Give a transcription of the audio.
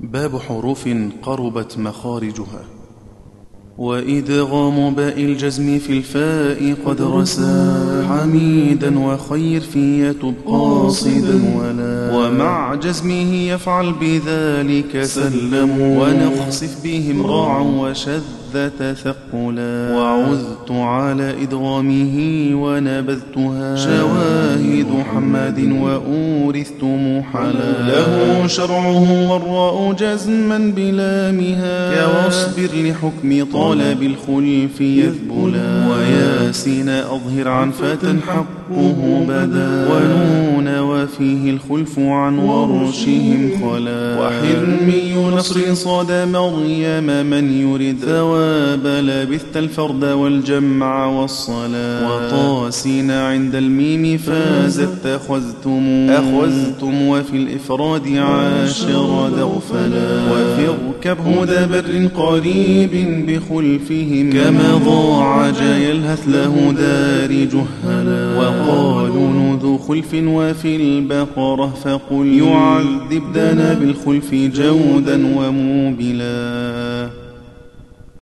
باب حروف قربت مخارجها. وإدغام باء الجزم في الفاء قد رسى حميدا وخير في يتب قاصدا ولا ومع جزمه يفعل بذلك سلم ونخسف بهم راعا وشذ تثقلا. وعذت على إدغامه ونبذتها. شواهد حماد وأورثت محلا. له شرعه والراء جزما بلامها كواصبر لحكم طالب الخلف يذبلا. وياسين أظهر عن فتى حقه بدا. ونون وفيه الخلف عن ورشهم خلا. وحرمي نصر صاد مريم من يرد ثواب لبثت الفرد والجمع والصلاة وطاسين عند الميم فازت أخذتم. أخذتم وفي الإفراد عاشر دوفلا وفي اركب هدى بر قريب بخلفهم. كما ضاع يلهث له دار جهلا. وقالوا خلف وفي البقرة فقل يعذب دنا بالخلف جودا وموبلا.